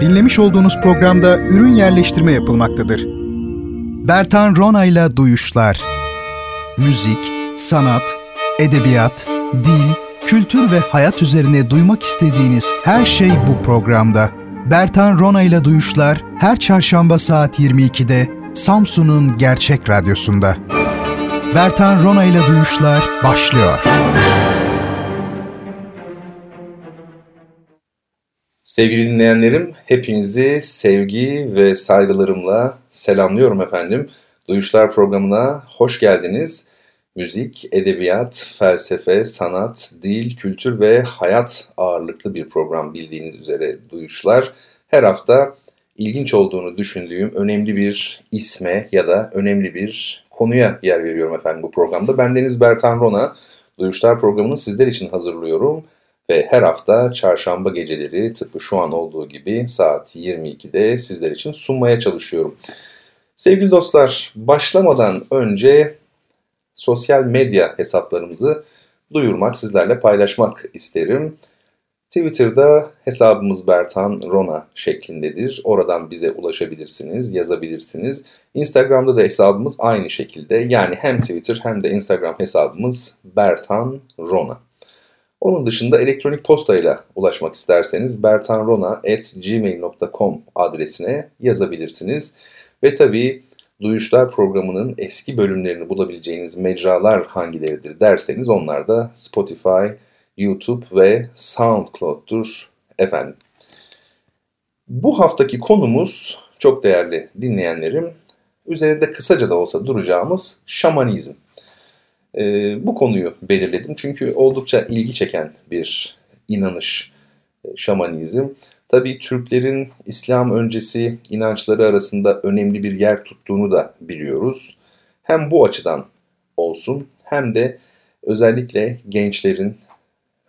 Dinlemiş olduğunuz programda ürün yerleştirme yapılmaktadır. Bertan Rona ile Duyuşlar Müzik, sanat, edebiyat, dil, kültür ve hayat üzerine duymak istediğiniz her şey bu programda. Bertan Rona ile Duyuşlar her çarşamba saat 22'de Samsun'un Gerçek Radyosu'nda. Bertan Rona ile Duyuşlar başlıyor. Sevgili dinleyenlerim, hepinizi sevgi ve saygılarımla selamlıyorum efendim. Duyuşlar programına hoş geldiniz. Müzik, edebiyat, felsefe, sanat, dil, kültür ve hayat ağırlıklı bir program bildiğiniz üzere Duyuşlar. Her hafta ilginç olduğunu düşündüğüm önemli bir isme ya da önemli bir konuya yer veriyorum efendim bu programda. Ben Deniz Bertan Rona, Duyuşlar programını sizler için hazırlıyorum ve her hafta çarşamba geceleri tıpkı şu an olduğu gibi saat 22'de sizler için sunmaya çalışıyorum. Sevgili dostlar, başlamadan önce sosyal medya hesaplarımızı duyurmak, sizlerle paylaşmak isterim. Twitter'da hesabımız Bertan Rona şeklindedir. Oradan bize ulaşabilirsiniz, yazabilirsiniz. Instagram'da da hesabımız aynı şekilde. Yani hem Twitter hem de Instagram hesabımız Bertan Rona. Onun dışında elektronik postayla ulaşmak isterseniz bertanrona.gmail.com adresine yazabilirsiniz. Ve tabii Duyuşlar programının eski bölümlerini bulabileceğiniz mecralar hangileridir derseniz onlar da Spotify, YouTube ve SoundCloud'dur efendim. Bu haftaki konumuz çok değerli dinleyenlerim, üzerinde kısaca da olsa duracağımız şamanizm. Ee, bu konuyu belirledim çünkü oldukça ilgi çeken bir inanış e, şamanizm. Tabii Türklerin İslam öncesi inançları arasında önemli bir yer tuttuğunu da biliyoruz. Hem bu açıdan olsun hem de özellikle gençlerin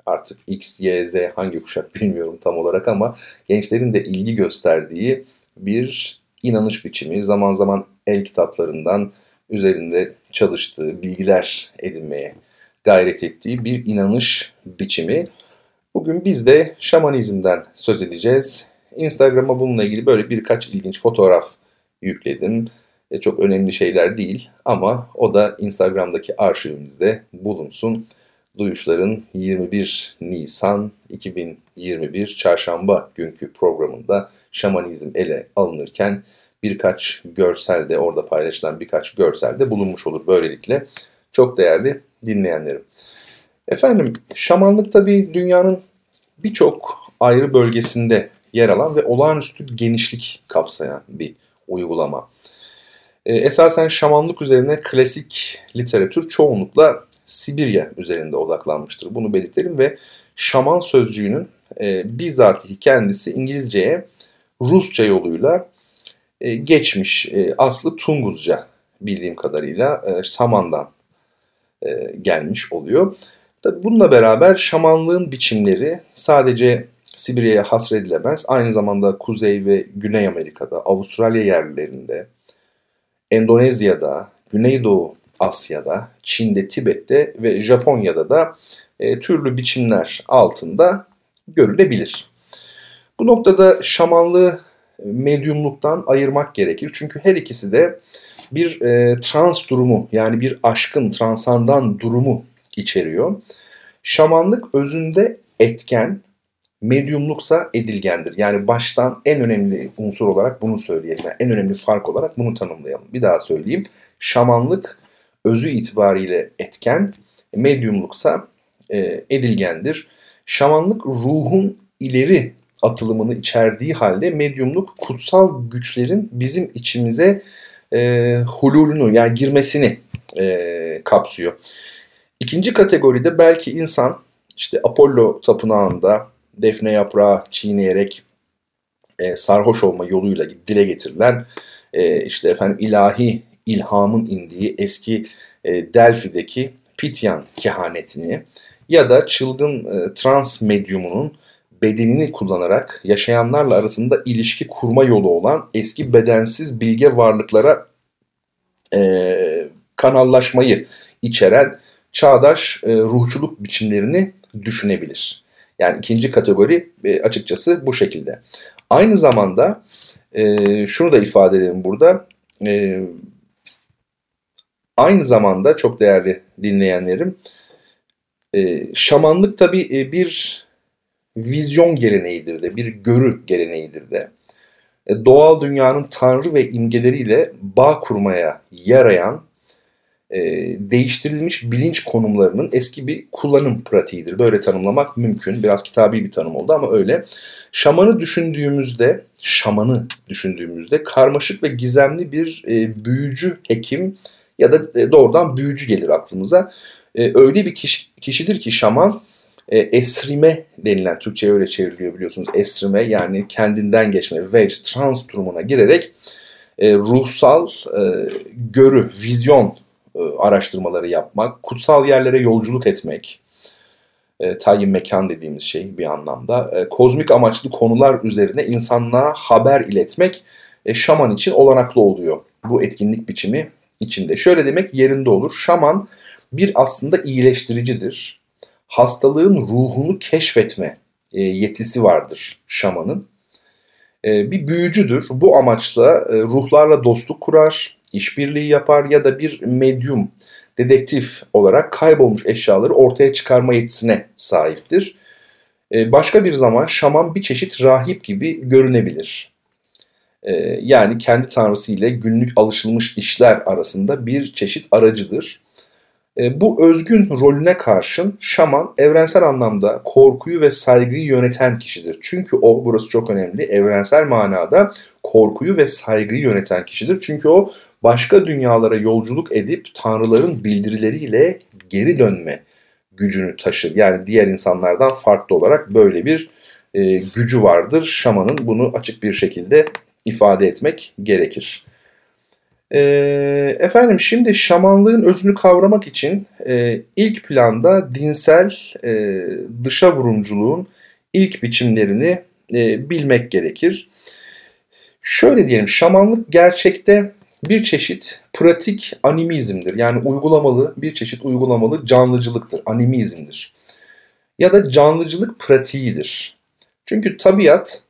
artık X, Y, Z hangi kuşak bilmiyorum tam olarak ama gençlerin de ilgi gösterdiği bir inanış biçimi. Zaman zaman el kitaplarından üzerinde çalıştığı, bilgiler edinmeye gayret ettiği bir inanış biçimi. Bugün biz de şamanizmden söz edeceğiz. Instagram'a bununla ilgili böyle birkaç ilginç fotoğraf yükledim. E, çok önemli şeyler değil ama o da Instagram'daki arşivimizde bulunsun. Duyuşların 21 Nisan 2021 Çarşamba günkü programında şamanizm ele alınırken birkaç görselde orada paylaşılan birkaç görselde bulunmuş olur böylelikle. Çok değerli dinleyenlerim. Efendim şamanlık tabii dünyanın birçok ayrı bölgesinde yer alan ve olağanüstü genişlik kapsayan bir uygulama. E, esasen şamanlık üzerine klasik literatür çoğunlukla Sibirya üzerinde odaklanmıştır. Bunu belirtelim ve şaman sözcüğünün e, bizatihi kendisi İngilizceye Rusça yoluyla e, geçmiş. E, aslı Tunguzca bildiğim kadarıyla e, Saman'dan e, gelmiş oluyor. Tabii bununla beraber şamanlığın biçimleri sadece Sibirya'ya hasredilemez. Aynı zamanda Kuzey ve Güney Amerika'da, Avustralya yerlilerinde, Endonezya'da, Güneydoğu Asya'da, Çin'de, Tibet'te ve Japonya'da da e, türlü biçimler altında görülebilir. Bu noktada şamanlığı medyumluktan ayırmak gerekir. Çünkü her ikisi de bir e, trans durumu yani bir aşkın, transandan durumu içeriyor. Şamanlık özünde etken, medyumluksa edilgendir. Yani baştan en önemli unsur olarak bunu söyleyelim. Yani en önemli fark olarak bunu tanımlayalım. Bir daha söyleyeyim. Şamanlık özü itibariyle etken, medyumluksa e, edilgendir. Şamanlık ruhun ileri atılımını içerdiği halde medyumluk kutsal güçlerin bizim içimize e, hululunu yani girmesini e, kapsıyor. İkinci kategoride belki insan işte Apollo tapınağında defne yaprağı çiğneyerek e, sarhoş olma yoluyla dile getirilen e, işte efendim ilahi ilhamın indiği eski e, Delphi'deki Pityan kehanetini ya da çılgın e, trans medyumunun bedenini kullanarak yaşayanlarla arasında ilişki kurma yolu olan eski bedensiz bilge varlıklara e, kanallaşmayı içeren çağdaş e, ruhçuluk biçimlerini düşünebilir. Yani ikinci kategori e, açıkçası bu şekilde. Aynı zamanda e, şunu da ifade edelim burada. E, aynı zamanda çok değerli dinleyenlerim, e, şamanlık tabii e, bir vizyon geleneğidir de, bir görü geleneğidir de. E, doğal dünyanın tanrı ve imgeleriyle bağ kurmaya yarayan e, değiştirilmiş bilinç konumlarının eski bir kullanım pratiğidir. Böyle tanımlamak mümkün. Biraz kitabi bir tanım oldu ama öyle. Şamanı düşündüğümüzde, şamanı düşündüğümüzde karmaşık ve gizemli bir e, büyücü, hekim ya da e, doğrudan büyücü gelir aklımıza. E, öyle bir kişi, kişidir ki şaman e, esrime denilen, Türkçe öyle çevriliyor biliyorsunuz. Esrime yani kendinden geçme, veg, trans durumuna girerek e, ruhsal e, görü, vizyon e, araştırmaları yapmak, kutsal yerlere yolculuk etmek, tayin mekan dediğimiz şey bir anlamda, kozmik amaçlı konular üzerine insanlığa haber iletmek şaman için olanaklı oluyor. Bu etkinlik biçimi içinde. Şöyle demek yerinde olur. Şaman bir aslında iyileştiricidir. Hastalığın ruhunu keşfetme e, yetisi vardır şamanın. E, bir büyücüdür. Bu amaçla e, ruhlarla dostluk kurar, işbirliği yapar ya da bir medyum, dedektif olarak kaybolmuş eşyaları ortaya çıkarma yetisine sahiptir. Başka bir zaman şaman bir çeşit rahip gibi görünebilir. Yani kendi tanrısı ile günlük alışılmış işler arasında bir çeşit aracıdır. E, bu özgün rolüne karşın şaman evrensel anlamda korkuyu ve saygıyı yöneten kişidir. Çünkü o, burası çok önemli, evrensel manada korkuyu ve saygıyı yöneten kişidir. Çünkü o başka dünyalara yolculuk edip tanrıların bildirileriyle geri dönme gücünü taşır. Yani diğer insanlardan farklı olarak böyle bir e, gücü vardır. Şamanın bunu açık bir şekilde ifade etmek gerekir. E, efendim şimdi şamanlığın özünü kavramak için e, ilk planda dinsel e, dışa vurumculuğun ilk biçimlerini e, bilmek gerekir. Şöyle diyelim şamanlık gerçekte bir çeşit pratik animizmdir. Yani uygulamalı bir çeşit uygulamalı canlıcılıktır, animizmdir. Ya da canlıcılık pratiğidir. Çünkü tabiat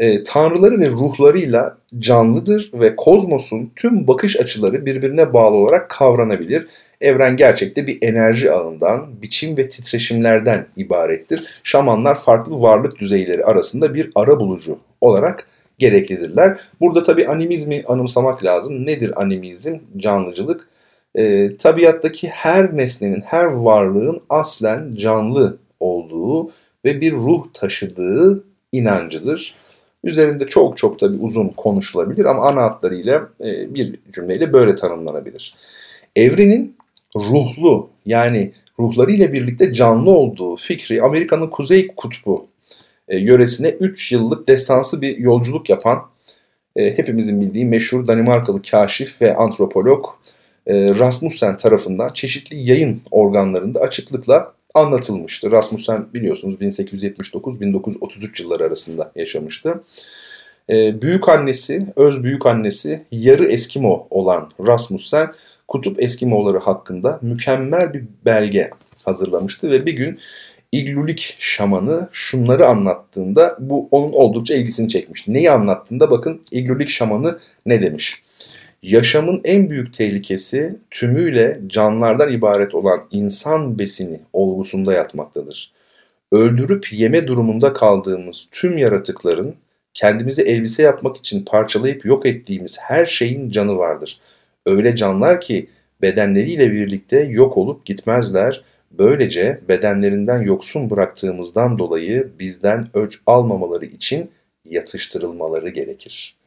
e, tanrıları ve ruhlarıyla canlıdır ve kozmosun tüm bakış açıları birbirine bağlı olarak kavranabilir. Evren gerçekte bir enerji ağından, biçim ve titreşimlerden ibarettir. Şamanlar farklı varlık düzeyleri arasında bir ara bulucu olarak gereklidirler. Burada tabi animizmi anımsamak lazım. Nedir animizm? Canlıcılık. E, tabiattaki her nesnenin, her varlığın aslen canlı olduğu ve bir ruh taşıdığı inancıdır. Üzerinde çok çok tabi uzun konuşulabilir ama ana hatlarıyla e, bir cümleyle böyle tanımlanabilir. Evrenin ruhlu yani ruhlarıyla birlikte canlı olduğu fikri Amerika'nın Kuzey Kutbu e, yöresine 3 yıllık destansı bir yolculuk yapan e, hepimizin bildiği meşhur Danimarkalı kaşif ve antropolog Rasmussen tarafından çeşitli yayın organlarında açıklıkla anlatılmıştı. Rasmussen biliyorsunuz 1879-1933 yılları arasında yaşamıştı. Ee, büyük annesi, öz büyük annesi yarı Eskimo olan Rasmussen kutup Eskimoları hakkında mükemmel bir belge hazırlamıştı ve bir gün İglulik şamanı şunları anlattığında bu onun oldukça ilgisini çekmişti. Neyi anlattığında bakın İglulik şamanı ne demiş? Yaşamın en büyük tehlikesi tümüyle canlardan ibaret olan insan besini olgusunda yatmaktadır. Öldürüp yeme durumunda kaldığımız tüm yaratıkların kendimize elbise yapmak için parçalayıp yok ettiğimiz her şeyin canı vardır. Öyle canlar ki bedenleriyle birlikte yok olup gitmezler. Böylece bedenlerinden yoksun bıraktığımızdan dolayı bizden öç almamaları için yatıştırılmaları gerekir.''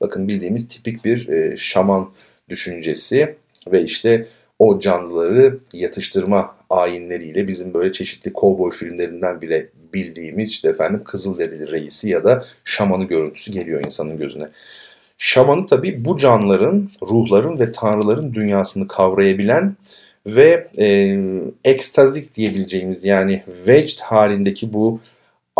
Bakın bildiğimiz tipik bir e, şaman düşüncesi ve işte o canlıları yatıştırma ayinleriyle bizim böyle çeşitli kovboy filmlerinden bile bildiğimiz işte efendim Kızılderili reisi ya da şamanı görüntüsü geliyor insanın gözüne. Şamanı tabi bu canlıların, ruhların ve tanrıların dünyasını kavrayabilen ve e, ekstazik diyebileceğimiz yani vecd halindeki bu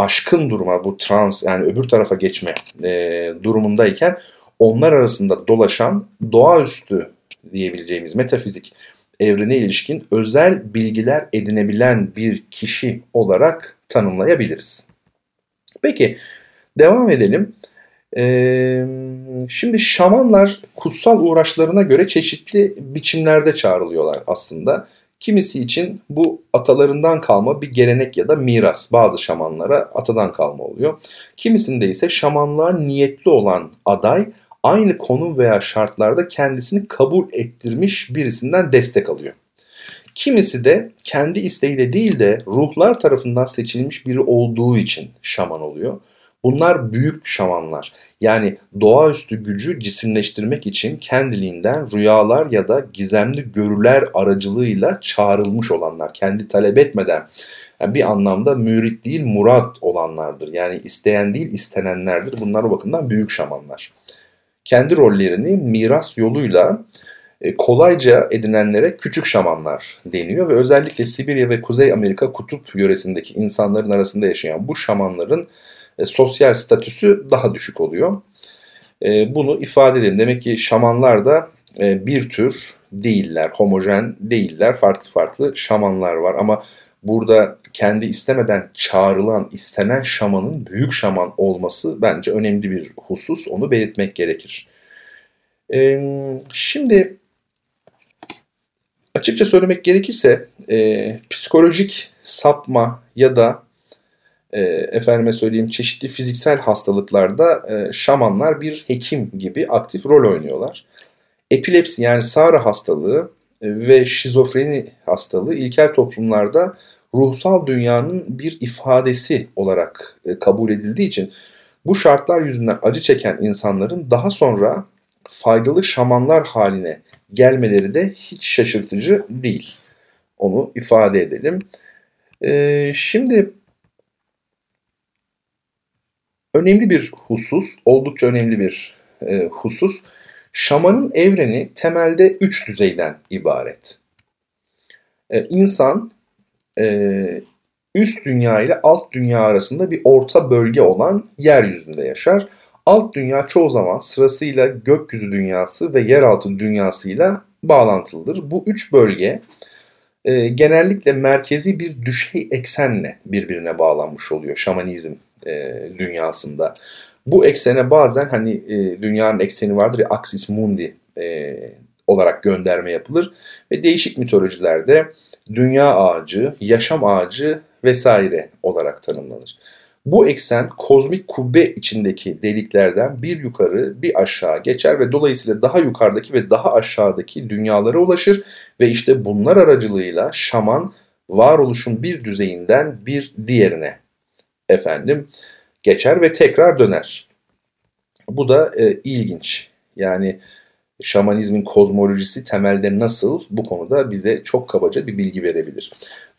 aşkın duruma, bu trans yani öbür tarafa geçme e, durumundayken onlar arasında dolaşan doğaüstü diyebileceğimiz metafizik evrene ilişkin özel bilgiler edinebilen bir kişi olarak tanımlayabiliriz. Peki Devam edelim. Ee, şimdi şamanlar kutsal uğraşlarına göre çeşitli biçimlerde çağrılıyorlar aslında. Kimisi için bu atalarından kalma bir gelenek ya da miras bazı şamanlara atadan kalma oluyor. Kimisinde ise şamanlığa niyetli olan aday aynı konu veya şartlarda kendisini kabul ettirmiş birisinden destek alıyor. Kimisi de kendi isteğiyle değil de ruhlar tarafından seçilmiş biri olduğu için şaman oluyor. Bunlar büyük şamanlar. Yani doğaüstü gücü cisimleştirmek için kendiliğinden rüyalar ya da gizemli görüler aracılığıyla çağrılmış olanlar. Kendi talep etmeden yani bir anlamda mürit değil murat olanlardır. Yani isteyen değil istenenlerdir. Bunlar o bakımdan büyük şamanlar. Kendi rollerini miras yoluyla e, kolayca edinenlere küçük şamanlar deniyor ve özellikle Sibirya ve Kuzey Amerika kutup yöresindeki insanların arasında yaşayan bu şamanların e, sosyal statüsü daha düşük oluyor. E, bunu ifade edelim. Demek ki şamanlar da e, bir tür değiller, homojen değiller, farklı farklı şamanlar var ama burada kendi istemeden çağrılan, istenen şamanın büyük şaman olması bence önemli bir husus. Onu belirtmek gerekir. Şimdi açıkça söylemek gerekirse psikolojik sapma ya da e, efendime söyleyeyim çeşitli fiziksel hastalıklarda e, şamanlar bir hekim gibi aktif rol oynuyorlar. Epilepsi yani Sara hastalığı e, ve şizofreni hastalığı ilkel toplumlarda ruhsal dünyanın bir ifadesi olarak e, kabul edildiği için bu şartlar yüzünden acı çeken insanların daha sonra faydalı şamanlar haline gelmeleri de hiç şaşırtıcı değil. Onu ifade edelim. Ee, şimdi önemli bir husus, oldukça önemli bir e, husus. Şamanın evreni temelde üç düzeyden ibaret. E, insan e, üst dünya ile alt dünya arasında bir orta bölge olan yeryüzünde yaşar. Alt dünya çoğu zaman sırasıyla gökyüzü dünyası ve yeraltı dünyasıyla bağlantılıdır. Bu üç bölge e, genellikle merkezi bir düşey eksenle birbirine bağlanmış oluyor şamanizm e, dünyasında. Bu eksene bazen hani e, dünyanın ekseni vardır ya Axis Mundi e, olarak gönderme yapılır ve değişik mitolojilerde dünya ağacı, yaşam ağacı vesaire olarak tanımlanır. Bu eksen kozmik kubbe içindeki deliklerden bir yukarı bir aşağı geçer ve dolayısıyla daha yukarıdaki ve daha aşağıdaki dünyalara ulaşır ve işte bunlar aracılığıyla şaman varoluşun bir düzeyinden bir diğerine efendim geçer ve tekrar döner. Bu da e, ilginç. Yani şamanizmin kozmolojisi temelde nasıl bu konuda bize çok kabaca bir bilgi verebilir.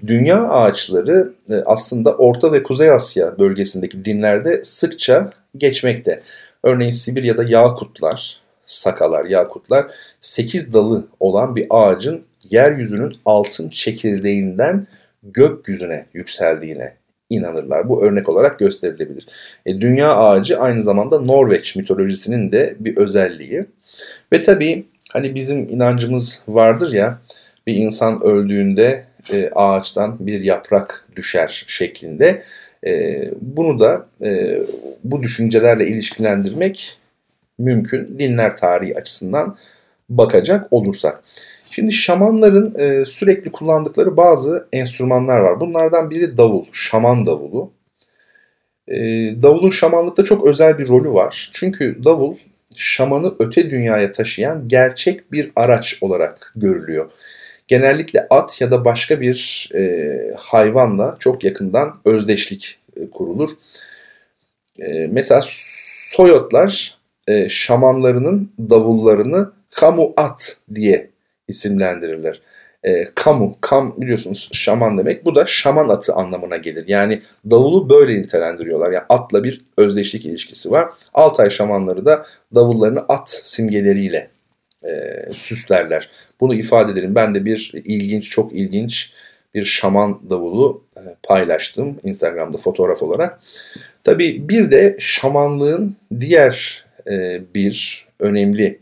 Dünya ağaçları e, aslında Orta ve Kuzey Asya bölgesindeki dinlerde sıkça geçmekte. Örneğin Sibirya'da yakutlar, sakalar, yakutlar 8 dalı olan bir ağacın yeryüzünün altın çekirdeğinden gökyüzüne yükseldiğine inanırlar. Bu örnek olarak gösterilebilir. E, dünya ağacı aynı zamanda Norveç mitolojisinin de bir özelliği. Ve tabii hani bizim inancımız vardır ya bir insan öldüğünde e, ağaçtan bir yaprak düşer şeklinde. E, bunu da e, bu düşüncelerle ilişkilendirmek mümkün dinler tarihi açısından bakacak olursak. Şimdi şamanların e, sürekli kullandıkları bazı enstrümanlar var. Bunlardan biri davul, şaman davulu. E, davulun şamanlıkta çok özel bir rolü var. Çünkü davul şamanı öte dünyaya taşıyan gerçek bir araç olarak görülüyor. Genellikle at ya da başka bir e, hayvanla çok yakından özdeşlik e, kurulur. E, mesela soyotlar e, şamanlarının davullarını kamu at diye isimlendirirler. E, kamu, kam biliyorsunuz şaman demek. Bu da şaman atı anlamına gelir. Yani davulu böyle nitelendiriyorlar. Yani atla bir özdeşlik ilişkisi var. Altay şamanları da davullarını at simgeleriyle e, süslerler. Bunu ifade edelim. Ben de bir ilginç, çok ilginç bir şaman davulu e, paylaştım Instagram'da fotoğraf olarak. Tabii bir de şamanlığın diğer e, bir önemli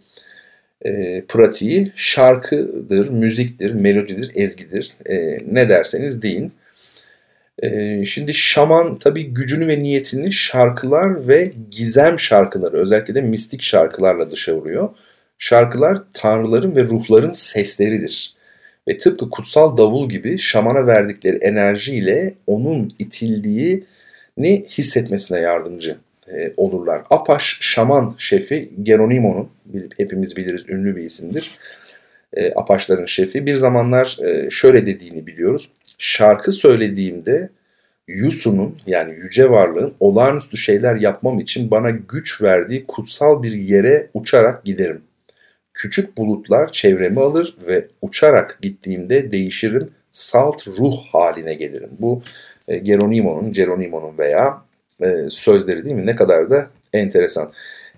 e, pratiği şarkıdır, müziktir, melodidir, ezgidir. E, ne derseniz deyin. Ee, şimdi şaman tabii gücünü ve niyetini şarkılar ve gizem şarkıları özellikle de mistik şarkılarla dışa vuruyor. Şarkılar tanrıların ve ruhların sesleridir. Ve tıpkı kutsal davul gibi şamana verdikleri enerjiyle onun itildiğini hissetmesine yardımcı e, olurlar. Apaş şaman şefi Geronimo'nun, hepimiz biliriz ünlü bir isimdir. E, Apaşların şefi bir zamanlar e, şöyle dediğini biliyoruz. Şarkı söylediğimde Yusu'nun yani yüce varlığın olağanüstü şeyler yapmam için bana güç verdiği kutsal bir yere uçarak giderim. Küçük bulutlar çevremi alır ve uçarak gittiğimde değişirim, salt ruh haline gelirim. Bu Geronimo'nun, Geronimo'nun veya e, sözleri değil mi? Ne kadar da enteresan.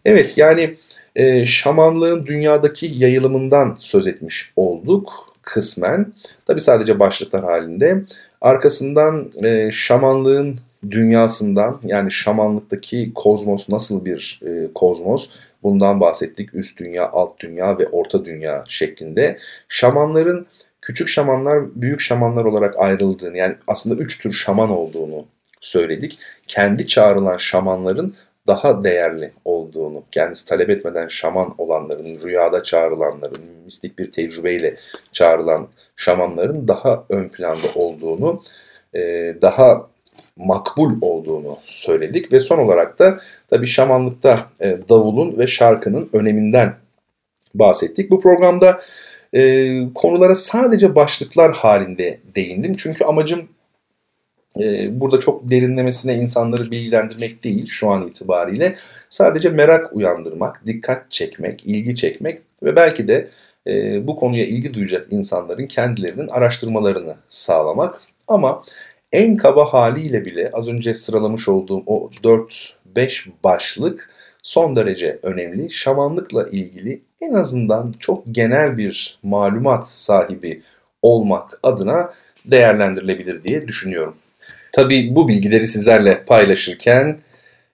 Evet yani e, şamanlığın dünyadaki yayılımından söz etmiş olduk kısmen. Tabi sadece başlıklar halinde. Arkasından e, şamanlığın dünyasından yani şamanlıktaki kozmos nasıl bir e, kozmos bundan bahsettik. Üst dünya, alt dünya ve orta dünya şeklinde. Şamanların küçük şamanlar, büyük şamanlar olarak ayrıldığını yani aslında üç tür şaman olduğunu söyledik. Kendi çağrılan şamanların daha değerli olduğunu, kendisi talep etmeden şaman olanların, rüyada çağrılanların, mistik bir tecrübeyle çağrılan şamanların daha ön planda olduğunu, e, daha makbul olduğunu söyledik ve son olarak da tabi şamanlıkta e, davulun ve şarkının öneminden bahsettik. Bu programda e, konulara sadece başlıklar halinde değindim çünkü amacım burada çok derinlemesine insanları bilgilendirmek değil şu an itibariyle. Sadece merak uyandırmak, dikkat çekmek, ilgi çekmek ve belki de e, bu konuya ilgi duyacak insanların kendilerinin araştırmalarını sağlamak. Ama en kaba haliyle bile az önce sıralamış olduğum o 4-5 başlık son derece önemli. Şamanlıkla ilgili en azından çok genel bir malumat sahibi olmak adına değerlendirilebilir diye düşünüyorum. Tabi bu bilgileri sizlerle paylaşırken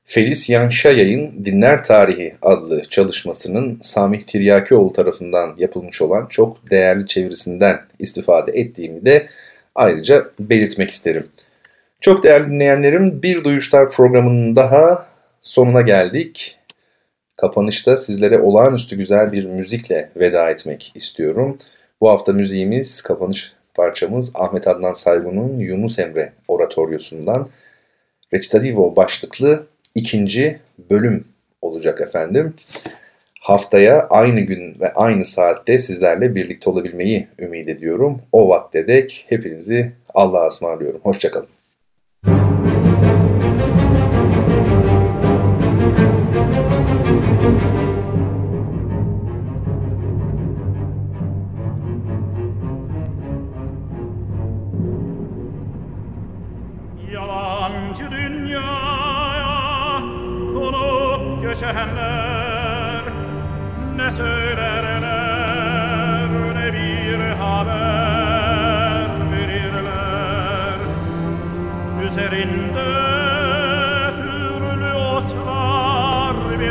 Felis Yanşayay'ın Dinler Tarihi adlı çalışmasının Samih Tiryakioğlu tarafından yapılmış olan çok değerli çevirisinden istifade ettiğimi de ayrıca belirtmek isterim. Çok değerli dinleyenlerim bir Duyuşlar programının daha sonuna geldik. Kapanışta sizlere olağanüstü güzel bir müzikle veda etmek istiyorum. Bu hafta müziğimiz kapanış parçamız Ahmet Adnan Saygun'un Yunus Emre oratoryosundan Recitativo başlıklı ikinci bölüm olacak efendim. Haftaya aynı gün ve aynı saatte sizlerle birlikte olabilmeyi ümit ediyorum. O vakte dek hepinizi Allah'a ısmarlıyorum. Hoşçakalın.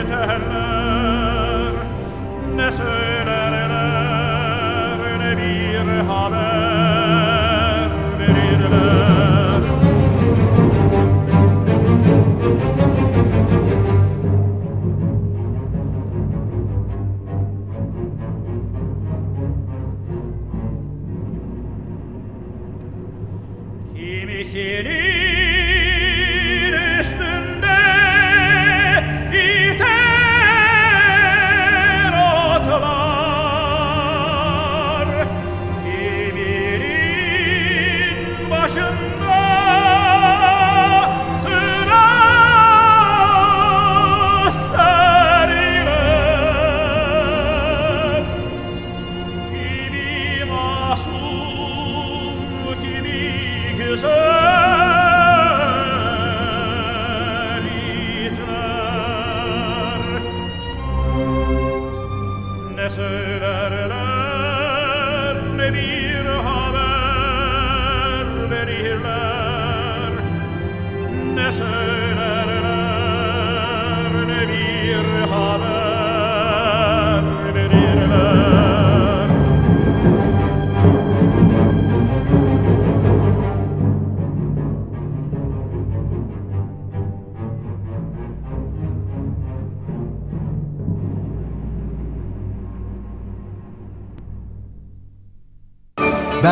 Otlar biterler ne söylerler ne bir haber